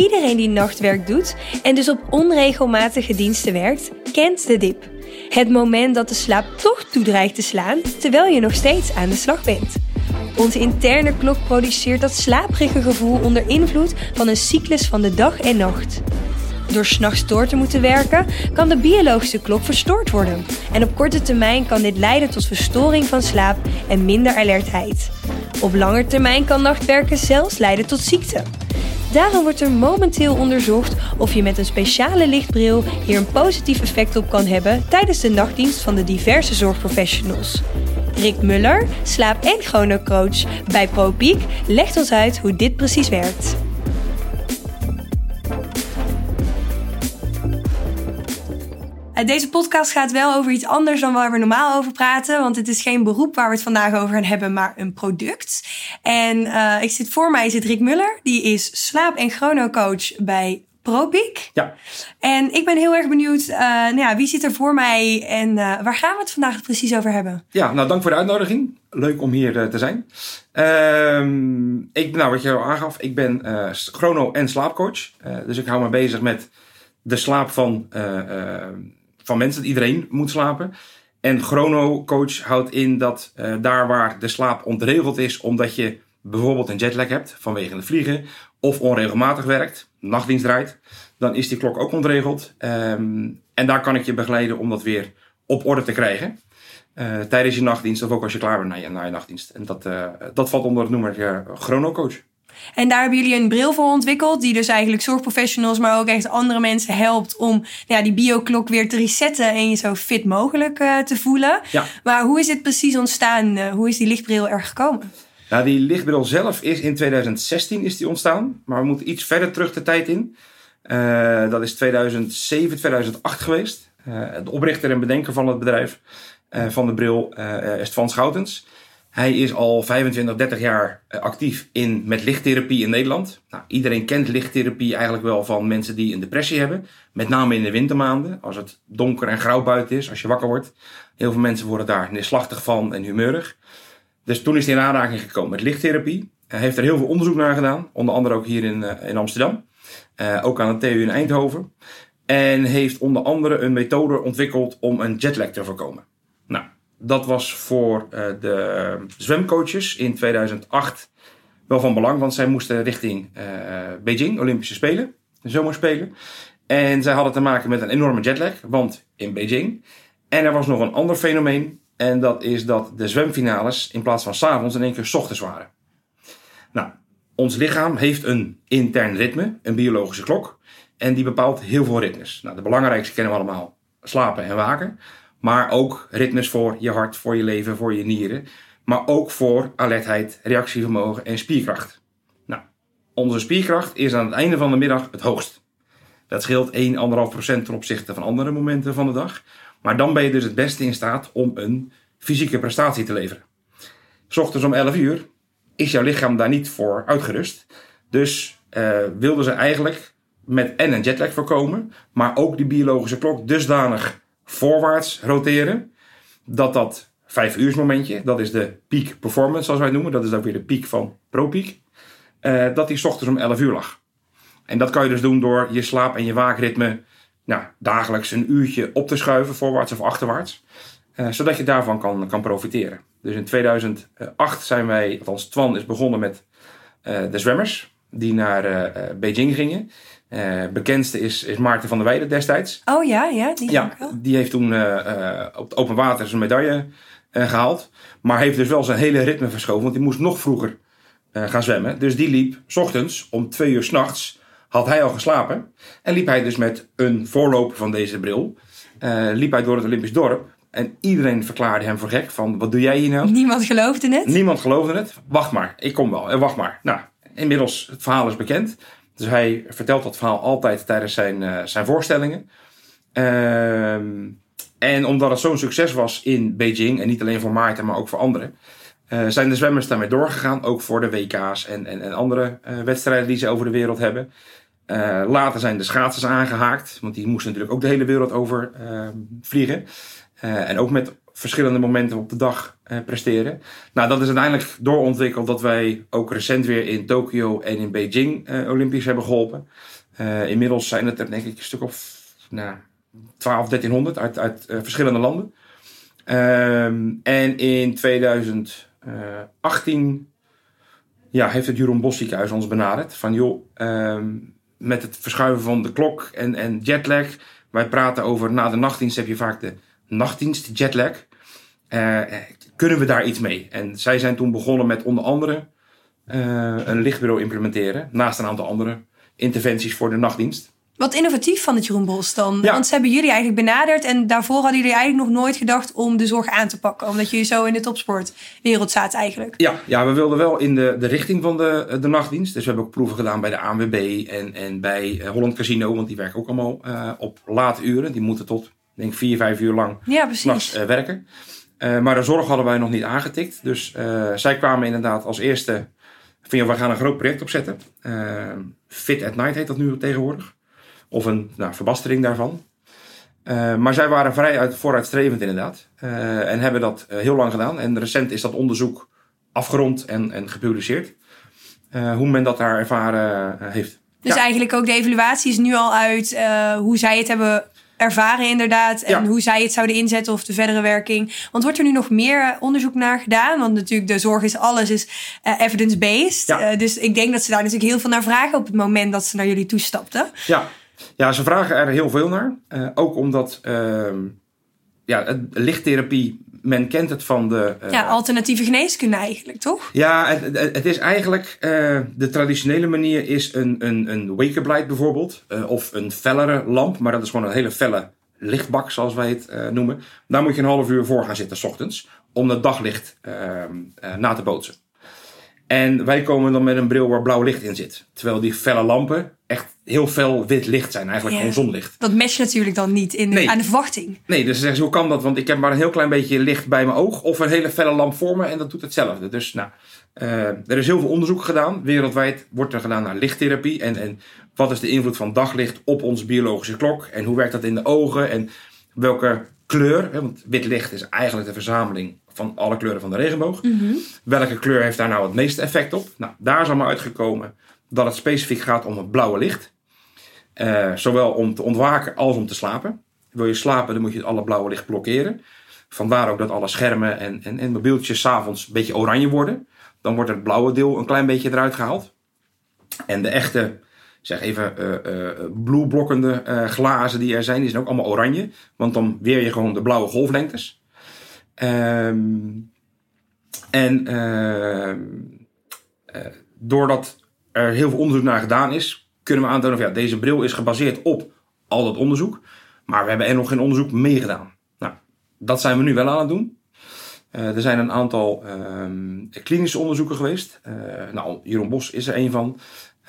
Iedereen die nachtwerk doet en dus op onregelmatige diensten werkt, kent de dip. Het moment dat de slaap toch toedreigt te slaan terwijl je nog steeds aan de slag bent. Onze interne klok produceert dat slaperige gevoel onder invloed van een cyclus van de dag en nacht. Door s'nachts door te moeten werken, kan de biologische klok verstoord worden. En op korte termijn kan dit leiden tot verstoring van slaap en minder alertheid. Op lange termijn kan nachtwerken zelfs leiden tot ziekte. Daarom wordt er momenteel onderzocht of je met een speciale lichtbril hier een positief effect op kan hebben tijdens de nachtdienst van de diverse zorgprofessionals. Rick Muller, slaap- en chronocoach bij ProPeak, legt ons uit hoe dit precies werkt. Eh, Deze podcast gaat wel over iets anders dan waar we normaal over praten. Want het is geen beroep waar we het vandaag over gaan hebben, maar een product. En eh, ik zit voor mij zit Rick Muller. Die is slaap- en chronocoach bij ProPeak. Ja, En ik ben heel erg benieuwd, eh, nou ja, wie zit er voor mij en eh, waar gaan we het vandaag precies over hebben? ja, nou dank voor de uitnodiging. Leuk om hier te zijn. Ehm, ik, nou, wat je al aangaf, ik ben chrono- en slaapcoach. Dus ik hou me bezig met de slaap van, van mensen. Iedereen moet slapen. En chronocoach houdt in dat eh, daar waar de slaap ontregeld is, omdat je bijvoorbeeld een jetlag hebt vanwege het vliegen, of onregelmatig werkt, nachtdienst draait, dan is die klok ook ontregeld. Ehm, en daar kan ik je begeleiden om dat weer op orde te krijgen. Eh, tijdens je nachtdienst of ook als je klaar bent na je, na je nachtdienst. En dat, eh, dat valt onder het noemer chronocoach. En daar hebben jullie een bril voor ontwikkeld, die dus eigenlijk zorgprofessionals, maar ook echt andere mensen helpt om nou ja, die bioklok weer te resetten en je zo fit mogelijk eh, te voelen. Ja. Maar hoe is dit precies ontstaan? Eh, hoe is die lichtbril er gekomen? Nou, die lichtbril zelf is in 2016 is die ontstaan. Maar we moeten iets verder terug de tijd in. Eh, dat is 2007, 2008 geweest. De oprichter en bedenker van het bedrijf van de bril is Van Schoutens. Hij is al 25, 30 jaar eh, actief in, met lichttherapie in Nederland. Nou, iedereen kent lichttherapie eigenlijk wel van mensen die een depressie hebben. Met name in de wintermaanden, als het donker en grauw buiten is, als je wakker wordt. Heel veel mensen worden daar neerslachtig van en humeurig. Dus toen is hij in aanraking gekomen met lichttherapie. Hij heeft er heel veel onderzoek naar gedaan, onder andere ook hier in, eh, in Amsterdam. Eh, ook aan de TU in Eindhoven. En heeft onder andere een methode ontwikkeld om een jetlag te voorkomen. Nou, dat was voor eh, de zwemcoaches in 2008 wel van belang, want zij moesten richting eh, Beijing, Olympische Spelen, zomerspelen. En zij hadden te maken met een enorme jetlag, want in Beijing. En er was nog een ander fenomeen, en dat is dat de zwemfinales in plaats van 's avonds in één keer 's ochtends waren. Nou, ons lichaam heeft een intern ritme, een biologische klok. En die bepaalt heel veel ritmes. Nou, de belangrijkste kennen we allemaal. Slapen en waken. Maar ook ritmes voor je hart, voor je leven, voor je nieren. Maar ook voor alertheid, reactievermogen en spierkracht. Nou, onze spierkracht is aan het einde van de middag het hoogst. Dat scheelt 1-1,5% ten opzichte van andere momenten van de dag. Maar dan ben je dus het beste in staat om een fysieke prestatie te leveren. 's ochtends om 11 uur is jouw lichaam daar niet voor uitgerust. Dus eh, wilden ze eigenlijk met en een jetlag voorkomen, maar ook die biologische klok dusdanig voorwaarts roteren, dat dat 5 uur momentje, dat is de peak performance zoals wij noemen, dat is ook weer de piek van ProPeak, eh, dat die ochtends om 11 uur lag. En dat kan je dus doen door je slaap- en je waakritme nou, dagelijks een uurtje op te schuiven, voorwaarts of achterwaarts. Eh, zodat je daarvan kan, kan profiteren. Dus in 2008 zijn wij, althans Twan is begonnen met eh, de zwemmers die naar Beijing gingen. Eh bekendste is, is Maarten van der Weijden destijds. Oh ja, ja, die Ja, wel. die heeft toen eh, eh, op het open water zijn medaille eh, gehaald. Maar heeft dus wel zijn hele ritme verschoven, want die moest nog vroeger gaan zwemmen. Dus die liep 's ochtends om twee uur s'nachts, had hij al geslapen. En liep hij dus met een voorloper van deze bril. liep hij door het Olympisch dorp. En iedereen verklaarde hem voor gek van, wat doe jij hier nou? Niemand geloofde het. Niemand geloofde het. Wacht maar, ik kom wel. En wacht maar. Nou, inmiddels, het verhaal is bekend. Dus hij vertelt dat verhaal altijd tijdens zijn, zijn voorstellingen. Ehm, en omdat het zo'n succes was in Beijing, en niet alleen voor Maarten, maar ook voor anderen, zijn de zwemmers daarmee doorgegaan. Ook voor de WK's en, en, en andere wedstrijden die ze over de wereld hebben. Later zijn de schaatsers aangehaakt, want die moesten natuurlijk ook de hele wereld over uh, vliegen. En ook met verschillende momenten op de dag presteren. Nou, dat is uiteindelijk doorontwikkeld dat wij ook recent weer in Tokio en in Beijing Olympisch hebben geholpen. inmiddels zijn het er denk ik een stuk of nou, 12, 1300 uit, uit verschillende landen. Ehm, en in 2018 ja, heeft het Jeroen Bos ziekenhuis ons benaderd. Van joh, um, met het verschuiven van de klok en, en jetlag. Wij praten over na de nachtdienst heb je vaak de nachtdienst jetlag. Uh, kunnen we daar iets mee? En zij zijn toen begonnen met onder andere uh, een lichtbureau implementeren. Naast een aantal andere interventies voor de nachtdienst. Wat innovatief van het Jeroen Bos dan. Want ze hebben jullie eigenlijk benaderd. En daarvoor hadden jullie eigenlijk nog nooit gedacht om de zorg aan te pakken. Omdat jullie zo in de topsportwereld zaten eigenlijk. Ja, ja we wilden wel in de, de richting van de, de nachtdienst. Dus we hebben ook proeven gedaan bij de ANWB en, en bij eh, Holland Casino. Want die werken ook allemaal uh, op late uren. Die moeten tot, denk vier, vijf uur lang ja, precies. Uh, werken. Maar de zorg hadden wij nog niet aangetikt. Dus zij kwamen inderdaad als eerste... Van, ja, we gaan een groot project opzetten. Fit at Night heet dat nu tegenwoordig. Of een nou, verbastering daarvan. Uh, maar zij waren vrij uit, vooruitstrevend inderdaad. Uh, en hebben dat uh, heel lang gedaan. En recent is dat onderzoek afgerond en, en gepubliceerd. hoe men dat daar ervaren heeft. Dus ja. eigenlijk ook de evaluatie is nu al uit hoe zij het hebben ervaren inderdaad. En ja. hoe zij het zouden inzetten of de verdere werking. Want wordt er nu nog meer onderzoek naar gedaan? Want natuurlijk de zorg is alles is evidence-based. Ja. dus ik denk dat ze daar natuurlijk heel veel naar vragen op het moment dat ze naar jullie toestapten. Ja, ja, ze vragen er heel veel naar. Uh, ook omdat uh, ja, lichttherapie, men kent het van de... Uh, ja, alternatieve geneeskunde eigenlijk, toch? Ja, het, het is eigenlijk... Eh, de traditionele manier is een, een, een wake-up light bijvoorbeeld. of een fellere lamp, maar dat is gewoon een hele felle lichtbak, zoals wij het noemen. Daar moet je een half uur voor gaan zitten, s ochtends. Om het daglicht ehm, na te bootsen. En wij komen dan met een bril waar blauw licht in zit. Terwijl die felle lampen echt heel fel wit licht zijn. Eigenlijk gewoon zonlicht. Dat matcht natuurlijk dan niet in, nee. aan de verwachting. Nee, dus zeggen ze, hoe kan dat? Want ik heb maar een heel klein beetje licht bij mijn oog. Of een hele felle lamp voor me en dat doet hetzelfde. Dus nou, uh, er is heel veel onderzoek gedaan. Wereldwijd wordt er gedaan naar lichttherapie. En, en wat is de invloed van daglicht op onze biologische klok? En hoe werkt dat in de ogen? En welke kleur, hè, want wit licht is eigenlijk de verzameling van alle kleuren van de regenboog. Mm -hmm. Welke kleur heeft daar nou het meeste effect op? Nou, daar is allemaal uitgekomen dat het specifiek gaat om het blauwe licht. Uh, zowel om te ontwaken als om te slapen. Wil je slapen, dan moet je alle blauwe licht blokkeren. Vandaar ook dat alle schermen en, en, en mobieltjes s'avonds een beetje oranje worden. Dan wordt het blauwe deel een klein beetje eruit gehaald. En de echte, zeg even, uh, uh, bloedblokkende uh, glazen die er zijn, die zijn ook allemaal oranje. Want dan weer je gewoon de blauwe golflengtes. Um, en ehm, doordat er heel veel onderzoek naar gedaan is, kunnen we aantonen van ja, deze bril is gebaseerd op al dat onderzoek. Maar we hebben er nog geen onderzoek mee gedaan. Nou, dat zijn we nu wel aan het doen. Er zijn een aantal uh, klinische onderzoeken geweest. Uh, nou, Jeroen Bos is er een van.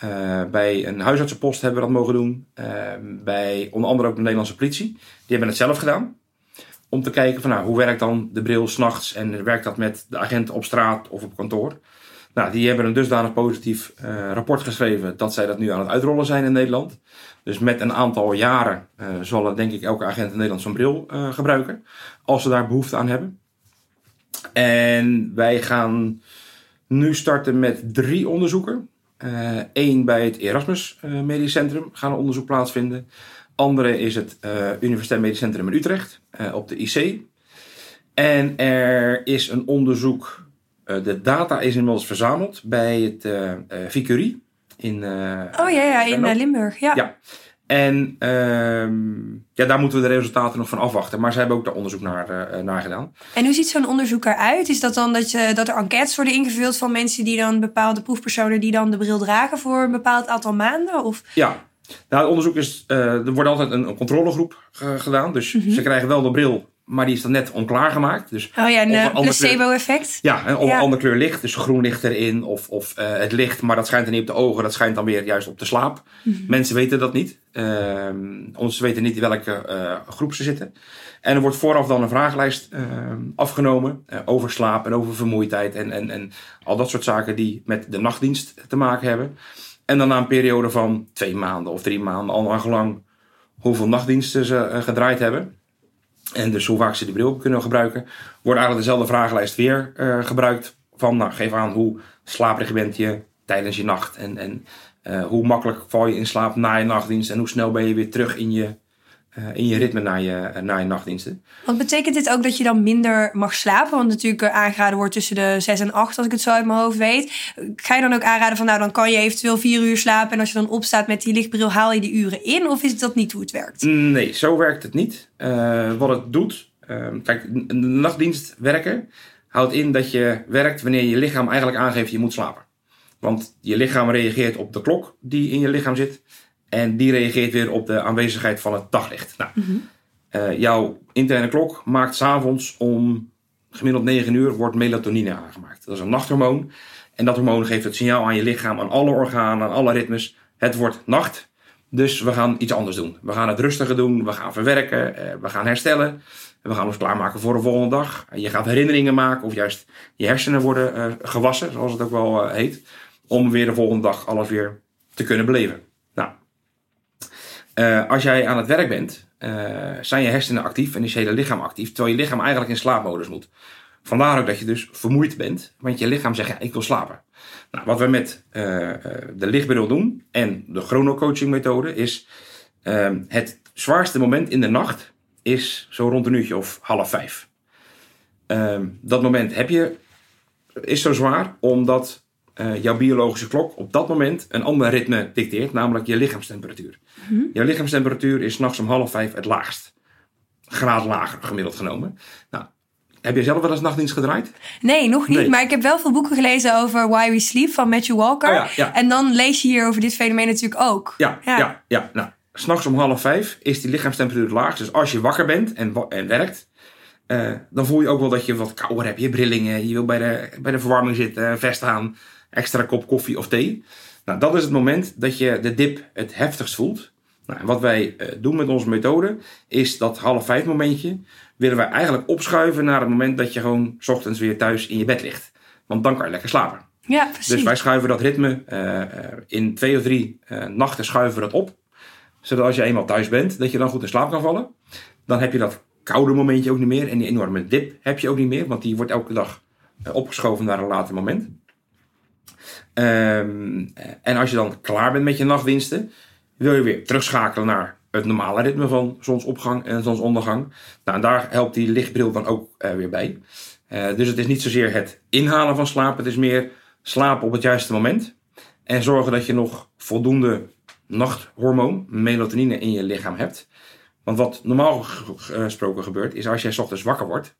Uh, bij een huisartsenpost hebben we dat mogen doen. Ehm, bij onder andere ook de Nederlandse politie. Die hebben het zelf gedaan. Om te kijken van nou, hoe werkt dan de bril s'nachts en werkt dat met de agenten op straat of op kantoor. Nou, die hebben een dusdanig positief uh, rapport geschreven dat zij dat nu aan het uitrollen zijn in Nederland. Dus met een aantal jaren uh, zal denk ik elke agent in Nederland zo'n bril gebruiken. Als ze daar behoefte aan hebben. En wij gaan nu starten met drie onderzoeken. Eén bij het Erasmus Medisch Centrum gaan een onderzoek plaatsvinden. Andere is het Universitair Medisch Centrum in Utrecht op de IC. En er is een onderzoek eh, de data is inmiddels verzameld bij het uh, Vicurie in. oh ja, ja in Limburg. Ja. ja. En ehm, ja, daar moeten we de resultaten nog van afwachten. Maar ze hebben ook daar onderzoek naar, naar gedaan. En hoe ziet zo'n onderzoek eruit? Is dat dan dat, je, dat er enquêtes worden ingevuld van mensen die dan bepaalde proefpersonen die dan de bril dragen voor een bepaald aantal maanden? Of? Ja, nou, het onderzoek is. er wordt altijd een, een controlegroep gedaan. Dus mhm. ze krijgen wel de bril, maar die is dan net onklaargemaakt. Dus Oh ja, een eh, placebo-effect. ja, een andere kleur licht, dus groen licht erin, of, of eh, het licht, maar dat schijnt er niet op de ogen, dat schijnt dan weer juist op de slaap. Mhm. Mensen weten dat niet. Ehm ons weten niet in welke eh, groep ze zitten. En er wordt vooraf dan een vragenlijst ehm, afgenomen over slaap en over vermoeidheid en, en, en al dat soort zaken die met de nachtdienst te maken hebben. En dan na een periode van twee maanden of drie maanden, al gelang hoeveel nachtdiensten ze gedraaid hebben. En dus hoe vaak ze die bril kunnen gebruiken. Wordt eigenlijk dezelfde vragenlijst weer eh, gebruikt. Van nou, geef aan hoe slaperig bent je tijdens je nacht. En, en eh, hoe makkelijk val je in slaap na je nachtdienst. En hoe snel ben je weer terug in je, eh, in je ritme na je, eh, na je nachtdiensten. Want betekent dit ook dat je dan minder mag slapen? Want natuurlijk eh, aangeraden wordt tussen de 6 en 8, als ik het zo uit mijn hoofd weet. Ga je dan ook aanraden van, nou, dan kan je eventueel 4 uur slapen. En als je dan opstaat met die lichtbril, haal je die uren in? Of is dat niet hoe het werkt? Nee, zo werkt het niet. Wat het doet, ehm, kijk, een nachtdienst werken houdt in dat je werkt wanneer je lichaam eigenlijk aangeeft je moet slapen. Want je lichaam reageert op de klok die in je lichaam zit. En die reageert weer op de aanwezigheid van het daglicht. Nou, eh, jouw interne klok maakt s'avonds om gemiddeld 9 uur wordt melatonine aangemaakt. Dat is een nachthormoon. En dat hormoon geeft het signaal aan je lichaam, aan alle organen, aan alle ritmes. Het wordt nacht. Dus we gaan iets anders doen. We gaan het rustiger doen. We gaan verwerken. eh, we gaan herstellen. We gaan ons klaarmaken voor de volgende dag. Je gaat herinneringen maken. Of juist je hersenen worden eh, gewassen, zoals het ook wel heet. Om weer de volgende dag alles weer te kunnen beleven. Eh, als jij aan het werk bent, eh, zijn je hersenen actief en is je hele lichaam actief. Terwijl je lichaam eigenlijk in slaapmodus moet. Vandaar ook dat je dus vermoeid bent. Want je lichaam zegt, ja, ik wil slapen. Nou, wat we met eh, de lichtbril doen en de chronocoaching methode is... ehm, het zwaarste moment in de nacht is zo rond een uurtje of half vijf. Ehm, dat moment heb je, is zo zwaar omdat eh, jouw biologische klok op dat moment een ander ritme dicteert, namelijk je lichaamstemperatuur. Jouw lichaamstemperatuur is 's nachts om half vijf het laagst. Graad lager gemiddeld genomen. Nou, heb je zelf wel eens nachtdienst gedraaid? Nee, nog niet. Nee. Maar ik heb wel veel boeken gelezen over Why We Sleep van Matthew Walker. Oh ja, ja. En dan lees je hier over dit fenomeen natuurlijk ook. Ja, ja. ja, Nou, s'nachts om half vijf is die lichaamstemperatuur laag. Dus als je wakker bent en, en werkt, eh, dan voel je ook wel dat je wat kouder hebt. Je hebt rillingen, je wil bij de, bij de verwarming zitten, vest aan, extra kop koffie of thee. Nou, dat is het moment dat je de dip het heftigst voelt. Nou, en wat wij eh, doen met onze methode, is dat half vijf momentje willen wij eigenlijk opschuiven naar het moment dat je gewoon 's ochtends weer thuis in je bed ligt. Want dan kan je lekker slapen. Ja, precies. Dus wij schuiven dat ritme eh, eh, in twee of drie nachten schuiven we dat op. Zodat als je eenmaal thuis bent, dat je dan goed in slaap kan vallen. Dan heb je dat koude momentje ook niet meer. En die enorme dip heb je ook niet meer. Want die wordt elke dag opgeschoven naar een later moment. Ehm, eh, en als je dan klaar bent met je nachtdiensten, wil je weer terugschakelen naar het normale ritme van zonsopgang en zonsondergang. Nou, daar helpt die lichtbril dan ook eh, weer bij. Eh, dus het is niet zozeer het inhalen van slaap, het is meer slapen op het juiste moment. En zorgen dat je nog voldoende nachthormoon, melatonine, in je lichaam hebt. Want wat normaal ge- gesproken gebeurt, is als jij ochtends wakker wordt,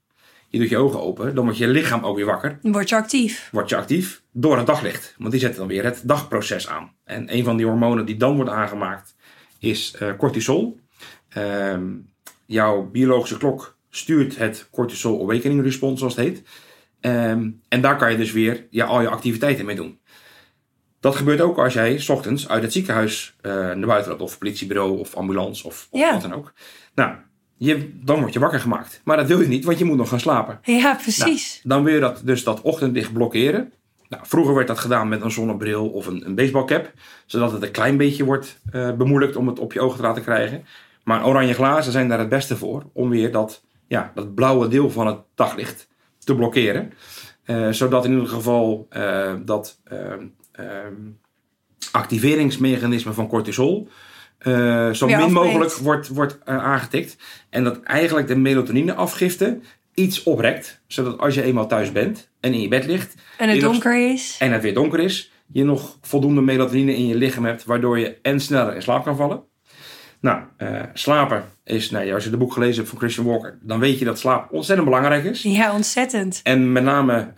je doet je ogen open, dan wordt je lichaam ook weer wakker word je actief. word je actief door het daglicht. Want die zetten dan weer het dagproces aan. En een van die hormonen die dan wordt aangemaakt is eh, cortisol. Ehm, jouw biologische klok stuurt het cortisol awakening response, zoals het heet. Ehm, en daar kan je dus weer ja, al je activiteiten mee doen. Dat gebeurt ook als jij 's ochtends uit het ziekenhuis eh, naar buiten loopt. Of politiebureau of ambulance of, of Ja. wat dan ook. Nou, je, dan word je wakker gemaakt. Maar dat wil je niet, want je moet nog gaan slapen. Ja, precies. Dan wil je dat, dus dat ochtendlicht blokkeren. Nou, vroeger werd dat gedaan met een zonnebril of een, een baseballcap. Zodat het een klein beetje wordt eh, bemoeilijkt om het op je ogen te laten krijgen. Maar oranje glazen zijn daar het beste voor. Om weer dat, ja, dat blauwe deel van het daglicht te blokkeren. Eh, zodat in ieder geval eh, dat activeringsmechanisme van cortisol... eh, zo Weer min mogelijk wordt, wordt eh, aangetikt. En dat eigenlijk de melatonineafgifte iets oprekt. Zodat als je eenmaal thuis bent en in je bed ligt En het nog- donker is. en het weer donker is, je nog voldoende melatonine in je lichaam hebt, waardoor je en sneller in slaap kan vallen. Nou, eh, slapen is, nou, ja, als je de boek gelezen hebt van Christian Walker, dan weet je dat slaap ontzettend belangrijk is. Ja, ontzettend. En met name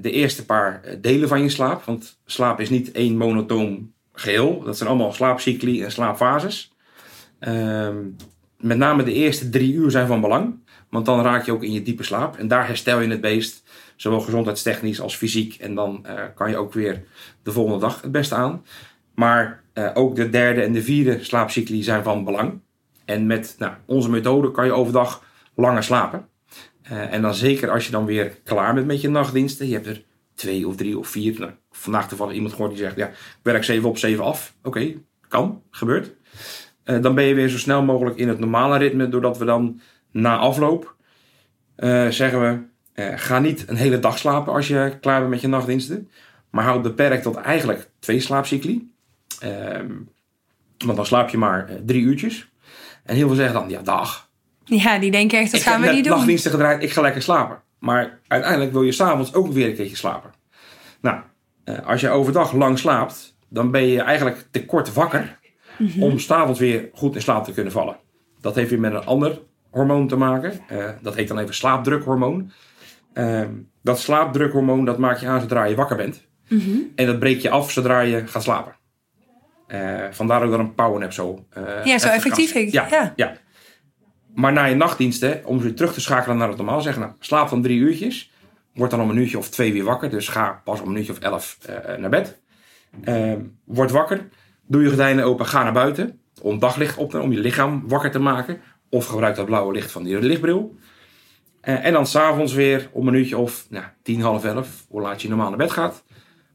de eerste paar delen van je slaap, want slaap is niet één monotoom geheel. Dat zijn allemaal slaapcycli en slaapfases. Ehm, met name de eerste drie uur zijn van belang. Want dan raak je ook in je diepe slaap. En daar herstel je het beest. Zowel gezondheidstechnisch als fysiek. En dan uh, kan je ook weer de volgende dag het beste aan. Maar uh, ook de derde en de vierde slaapcycli zijn van belang. En met nou, onze methode kan je overdag langer slapen. Uh, en dan zeker als je dan weer klaar bent met je nachtdiensten. Je hebt er twee of drie of vier. Nou, vandaag toevallig iemand gehoord die zegt: ja, ik werk zeven op zeven af. Oké, okay, kan, gebeurt. Uh, dan ben je weer zo snel mogelijk in het normale ritme. Doordat we dan na afloop uh, zeggen we: ga niet een hele dag slapen als je klaar bent met je nachtdiensten. Maar houd beperkt tot eigenlijk twee slaapcycli. Ehm, want dan slaap je maar drie uurtjes. En heel veel zeggen dan: ja, dag. Ja, die denken echt, dat ik gaan we niet doen. nachtdiensten gedraaid, ik ga lekker slapen. Maar uiteindelijk wil je s'avonds ook weer een keertje slapen. Nou, als je overdag lang slaapt, dan ben je eigenlijk te kort wakker mm -hmm. om s'avonds weer goed in slaap te kunnen vallen. Dat heeft weer met een ander hormoon te maken. Uh, dat heet dan even slaapdrukhormoon. Uh, dat slaapdrukhormoon dat maak je aan zodra je wakker bent. Mm -hmm. En dat breek je af zodra je gaat slapen. Uh, vandaar ook dat een powernap zo... Ja, zo effectief is. Ja, ja. ja. Maar na je nachtdiensten, om weer terug te schakelen naar het normaal, zeggen nou, slaap dan drie uurtjes. Word dan om een uurtje of twee weer wakker. Dus ga pas om een uurtje of elf uh, naar bed. Uh, word wakker. Doe je gordijnen open. Ga naar buiten. Om daglicht op te om je lichaam wakker te maken. Of gebruik dat blauwe licht van die lichtbril. Uh, en dan s'avonds weer om een uurtje of nou, tien, half elf. Hoe laat je normaal naar bed gaat.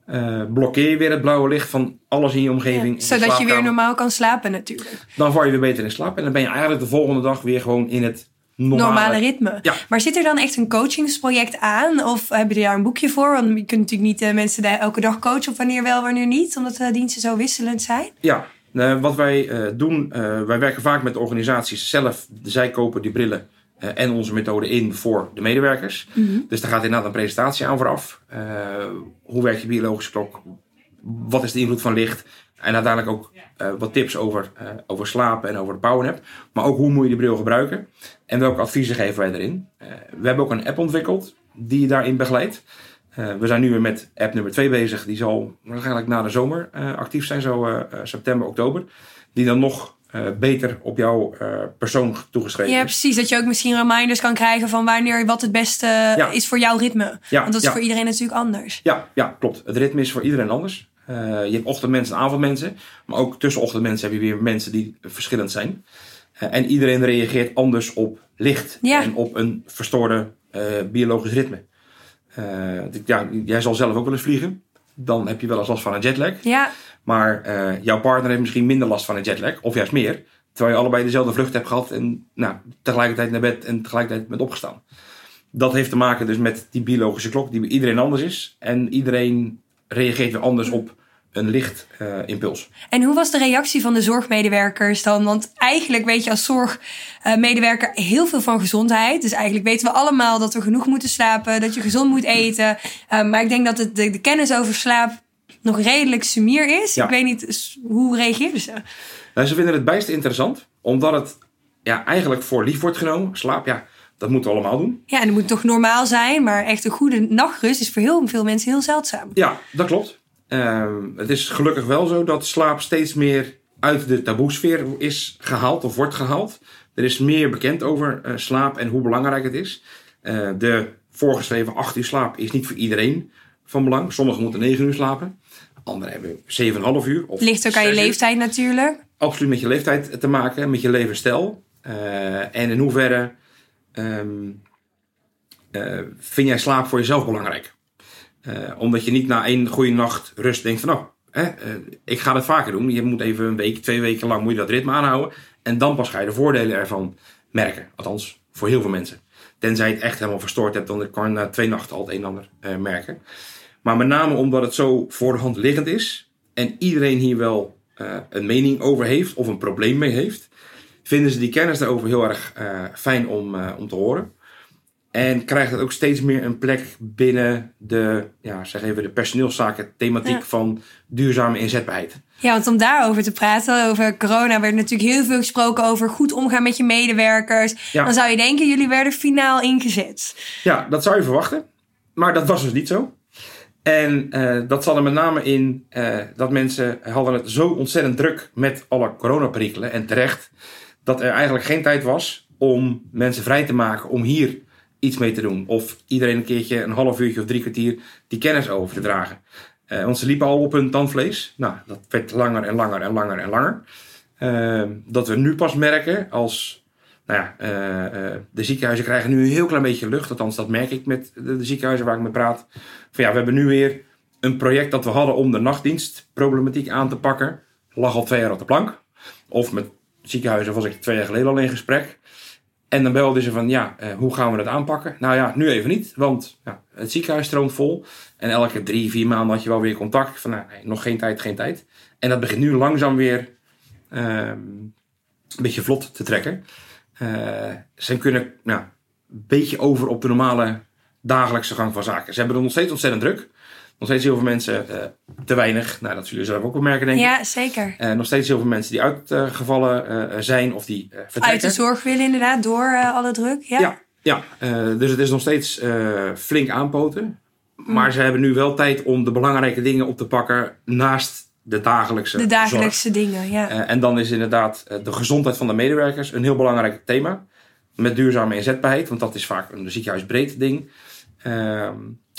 Uh, blokkeer je weer het blauwe licht van alles in je omgeving. Ja, zodat je weer normaal kan slapen natuurlijk. Dan val je weer beter in slaap. En dan ben je eigenlijk de volgende dag weer gewoon in het normale, normale ritme. Ja. Maar zit er dan echt een coachingsproject aan? Of heb je daar een boekje voor? Want je kunt natuurlijk niet uh, mensen daar elke dag coachen. Of wanneer wel, wanneer niet. Omdat de diensten zo wisselend zijn. Ja, uh, wat wij doen. wij werken vaak met organisaties zelf. Zij kopen die brillen. En onze methode in voor de medewerkers. Mm -hmm. Dus daar gaat inderdaad een presentatie aan vooraf. Hoe werkt je biologische klok? Wat is de invloed van licht? En uiteindelijk ook uh, wat tips over, over slapen en over de powernap. Maar ook hoe moet je die bril gebruiken? En welke adviezen geven wij erin? we hebben ook een app ontwikkeld die je daarin begeleidt. we zijn nu weer met app nummer 2 bezig. Die zal waarschijnlijk na de zomer actief zijn, zo september, oktober. Die dan nog uh, beter op jouw uh, persoon toegeschreven Ja, precies. Dat je ook misschien reminders kan krijgen van wanneer wat het beste ja. is voor jouw ritme. Ja, Want dat is ja. voor iedereen natuurlijk anders. Ja, ja, klopt. Het ritme is voor iedereen anders. Uh, je hebt ochtendmensen en avondmensen. Maar ook tussen ochtendmensen heb je weer mensen die verschillend zijn. en iedereen reageert anders op licht. En op een verstoorde biologisch ritme. ja, jij zal zelf ook wel eens vliegen. Dan heb je wel eens last van een jetlag. Ja. Maar jouw partner heeft misschien minder last van een jetlag, of juist meer. Terwijl je allebei dezelfde vlucht hebt gehad en nou, tegelijkertijd naar bed en tegelijkertijd bent opgestaan. Dat heeft te maken dus met die biologische klok, die bij iedereen anders is. En iedereen reageert weer anders op een lichtimpuls. Uh, en hoe was de reactie van de zorgmedewerkers dan? Want eigenlijk weet je als zorgmedewerker heel veel van gezondheid. Dus eigenlijk weten we allemaal dat we genoeg moeten slapen, dat je gezond moet eten. Uh, maar ik denk dat het, de, de kennis over slaap nog redelijk sumier is. Ja. Ik weet niet, hoe reageerden ze? Nou, ze vinden het bijst interessant, omdat het ja, eigenlijk voor lief wordt genomen. Slaap, ja, dat moeten we allemaal doen. Ja, en het moet toch normaal zijn, maar echt een goede nachtrust is voor heel veel mensen heel zeldzaam. Ja, dat klopt. Uh, het is gelukkig wel zo dat slaap steeds meer uit de taboesfeer is gehaald of wordt gehaald. Er is meer bekend over uh, slaap en hoe belangrijk het is. Uh, de voorgeschreven 8 uur slaap is niet voor iedereen van belang. Sommigen moeten 9 uur slapen. Anderen hebben 7,5 uur. Of Ligt ook aan je leeftijd natuurlijk. Absoluut met je leeftijd te maken, met je levensstijl. Uh, en in hoeverre um, uh, vind jij slaap voor jezelf belangrijk? Uh, omdat je niet na één goede nacht rust denkt van... nou, hè, ik ga dat vaker doen. Je moet even een week, twee weken lang moet je dat ritme aanhouden. En dan pas ga je de voordelen ervan merken. Althans, voor heel veel mensen. Tenzij je het echt helemaal verstoord hebt, dan kan je na twee nachten al het een en ander merken. Maar met name omdat het zo voor de hand liggend is en iedereen hier wel een mening over heeft of een probleem mee heeft, vinden ze die kennis daarover heel erg uh, fijn om, uh, om te horen. En krijgt het ook steeds meer een plek binnen de, ja, zeg even de personeelszaken thematiek ja. van duurzame inzetbaarheid. Ja, want om daarover te praten, over corona, werd natuurlijk heel veel gesproken over goed omgaan met je medewerkers. Ja. Dan zou je denken, jullie werden finaal ingezet. Ja, dat zou je verwachten. Maar dat was dus niet zo. En uh, dat zat er met name in uh, dat mensen hadden het zo ontzettend druk met alle coronaperikelen en terecht dat er eigenlijk geen tijd was om mensen vrij te maken om hier iets mee te doen. Of iedereen een keertje een half uurtje of drie kwartier die kennis over te dragen. Uh, want ze liepen al op hun tandvlees. Nou, dat werd langer en langer en langer en langer. Uh, dat we nu pas merken als. Nou ja, uh, de ziekenhuizen krijgen nu een heel klein beetje lucht. Althans, dat merk ik met de, de, ziekenhuizen waar ik mee praat. Van ja, we hebben nu weer een project dat we hadden om de nachtdienstproblematiek aan te pakken. Lag al twee jaar op de plank. Of met ziekenhuizen was ik twee jaar geleden al in gesprek. En dan belden ze van, ja, uh, hoe gaan we dat aanpakken? Nou ja, nu even niet, want ja, het ziekenhuis stroomt vol. En elke drie, vier maanden had je wel weer contact. Van, nou, nee, nog geen tijd, geen tijd. En dat begint nu langzaam weer uh, een beetje vlot te trekken. Uh, ze kunnen nou, een beetje over op de normale dagelijkse gang van zaken. Ze hebben er nog steeds ontzettend druk. Nog steeds heel veel mensen uh, te weinig. Nou, dat zullen ze zelf ook wel merken, denk ik. Ja, zeker. Uh, nog steeds heel veel mensen die uitgevallen uh, zijn of die vertrekken. Uit de zorg willen inderdaad, door alle druk. Ja, ja, ja. dus het is nog steeds flink aanpoten. Maar mm. ze hebben nu wel tijd om de belangrijke dingen op te pakken naast de dagelijkse De dagelijkse zorg. dingen, ja. en dan is inderdaad de gezondheid van de medewerkers een heel belangrijk thema. Met duurzame inzetbaarheid, want dat is vaak een ziekenhuisbreed ding. Uh,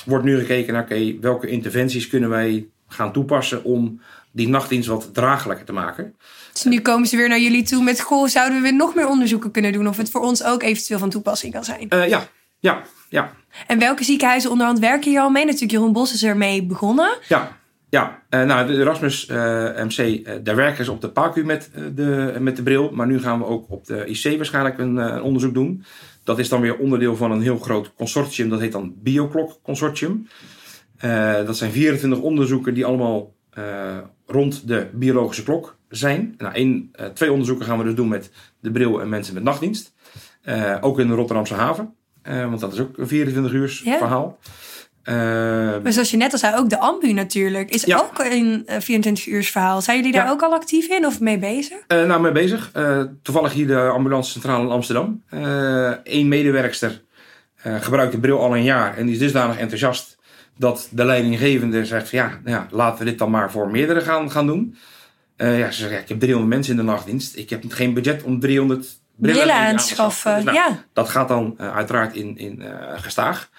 wordt nu gekeken naar oké, welke interventies kunnen wij gaan toepassen om die nachtdienst wat draaglijker te maken. Dus nu komen ze weer naar jullie toe met goh, zouden we nog meer onderzoeken kunnen doen of het voor ons ook eventueel van toepassing kan zijn? Uh, ja, ja, ja. En welke ziekenhuizen onderhand werken hier al mee? Natuurlijk Jeroen Bos is ermee begonnen. Ja, ja, uh, nou, de Erasmus uh, MC, daar werken ze op de PACU met, de, met de bril. Maar nu gaan we ook op de IC waarschijnlijk een, een onderzoek doen. Dat is dan weer onderdeel van een heel groot consortium. Dat heet dan Bioklok Consortium. Uh, dat zijn 24 onderzoeken die allemaal uh, rond de biologische klok zijn. Nou, één, uh, twee onderzoeken gaan we dus doen met de bril en mensen met nachtdienst. ook in de Rotterdamse haven. want dat is ook een 24 uur yeah. verhaal. Uh, maar zoals je net al zei, ook de ambu natuurlijk. Is ja. ook een 24 uurs verhaal. Zijn jullie daar ja. ook al actief in of mee bezig? Uh, nou, mee bezig. Uh, toevallig hier de ambulancecentrale in Amsterdam. Eén medewerkster gebruikt de bril al een jaar. En die is dusdanig enthousiast dat de leidinggevende zegt... Van, ja, nou ja, laten we dit dan maar voor meerdere gaan, gaan doen. ja, ze zegt, ja, ik heb 300 mensen in de nachtdienst. Ik heb geen budget om 300 brillen, brillen aan te schaffen. Dus, nou, ja. Dat gaat dan uiteraard in, in gestaag.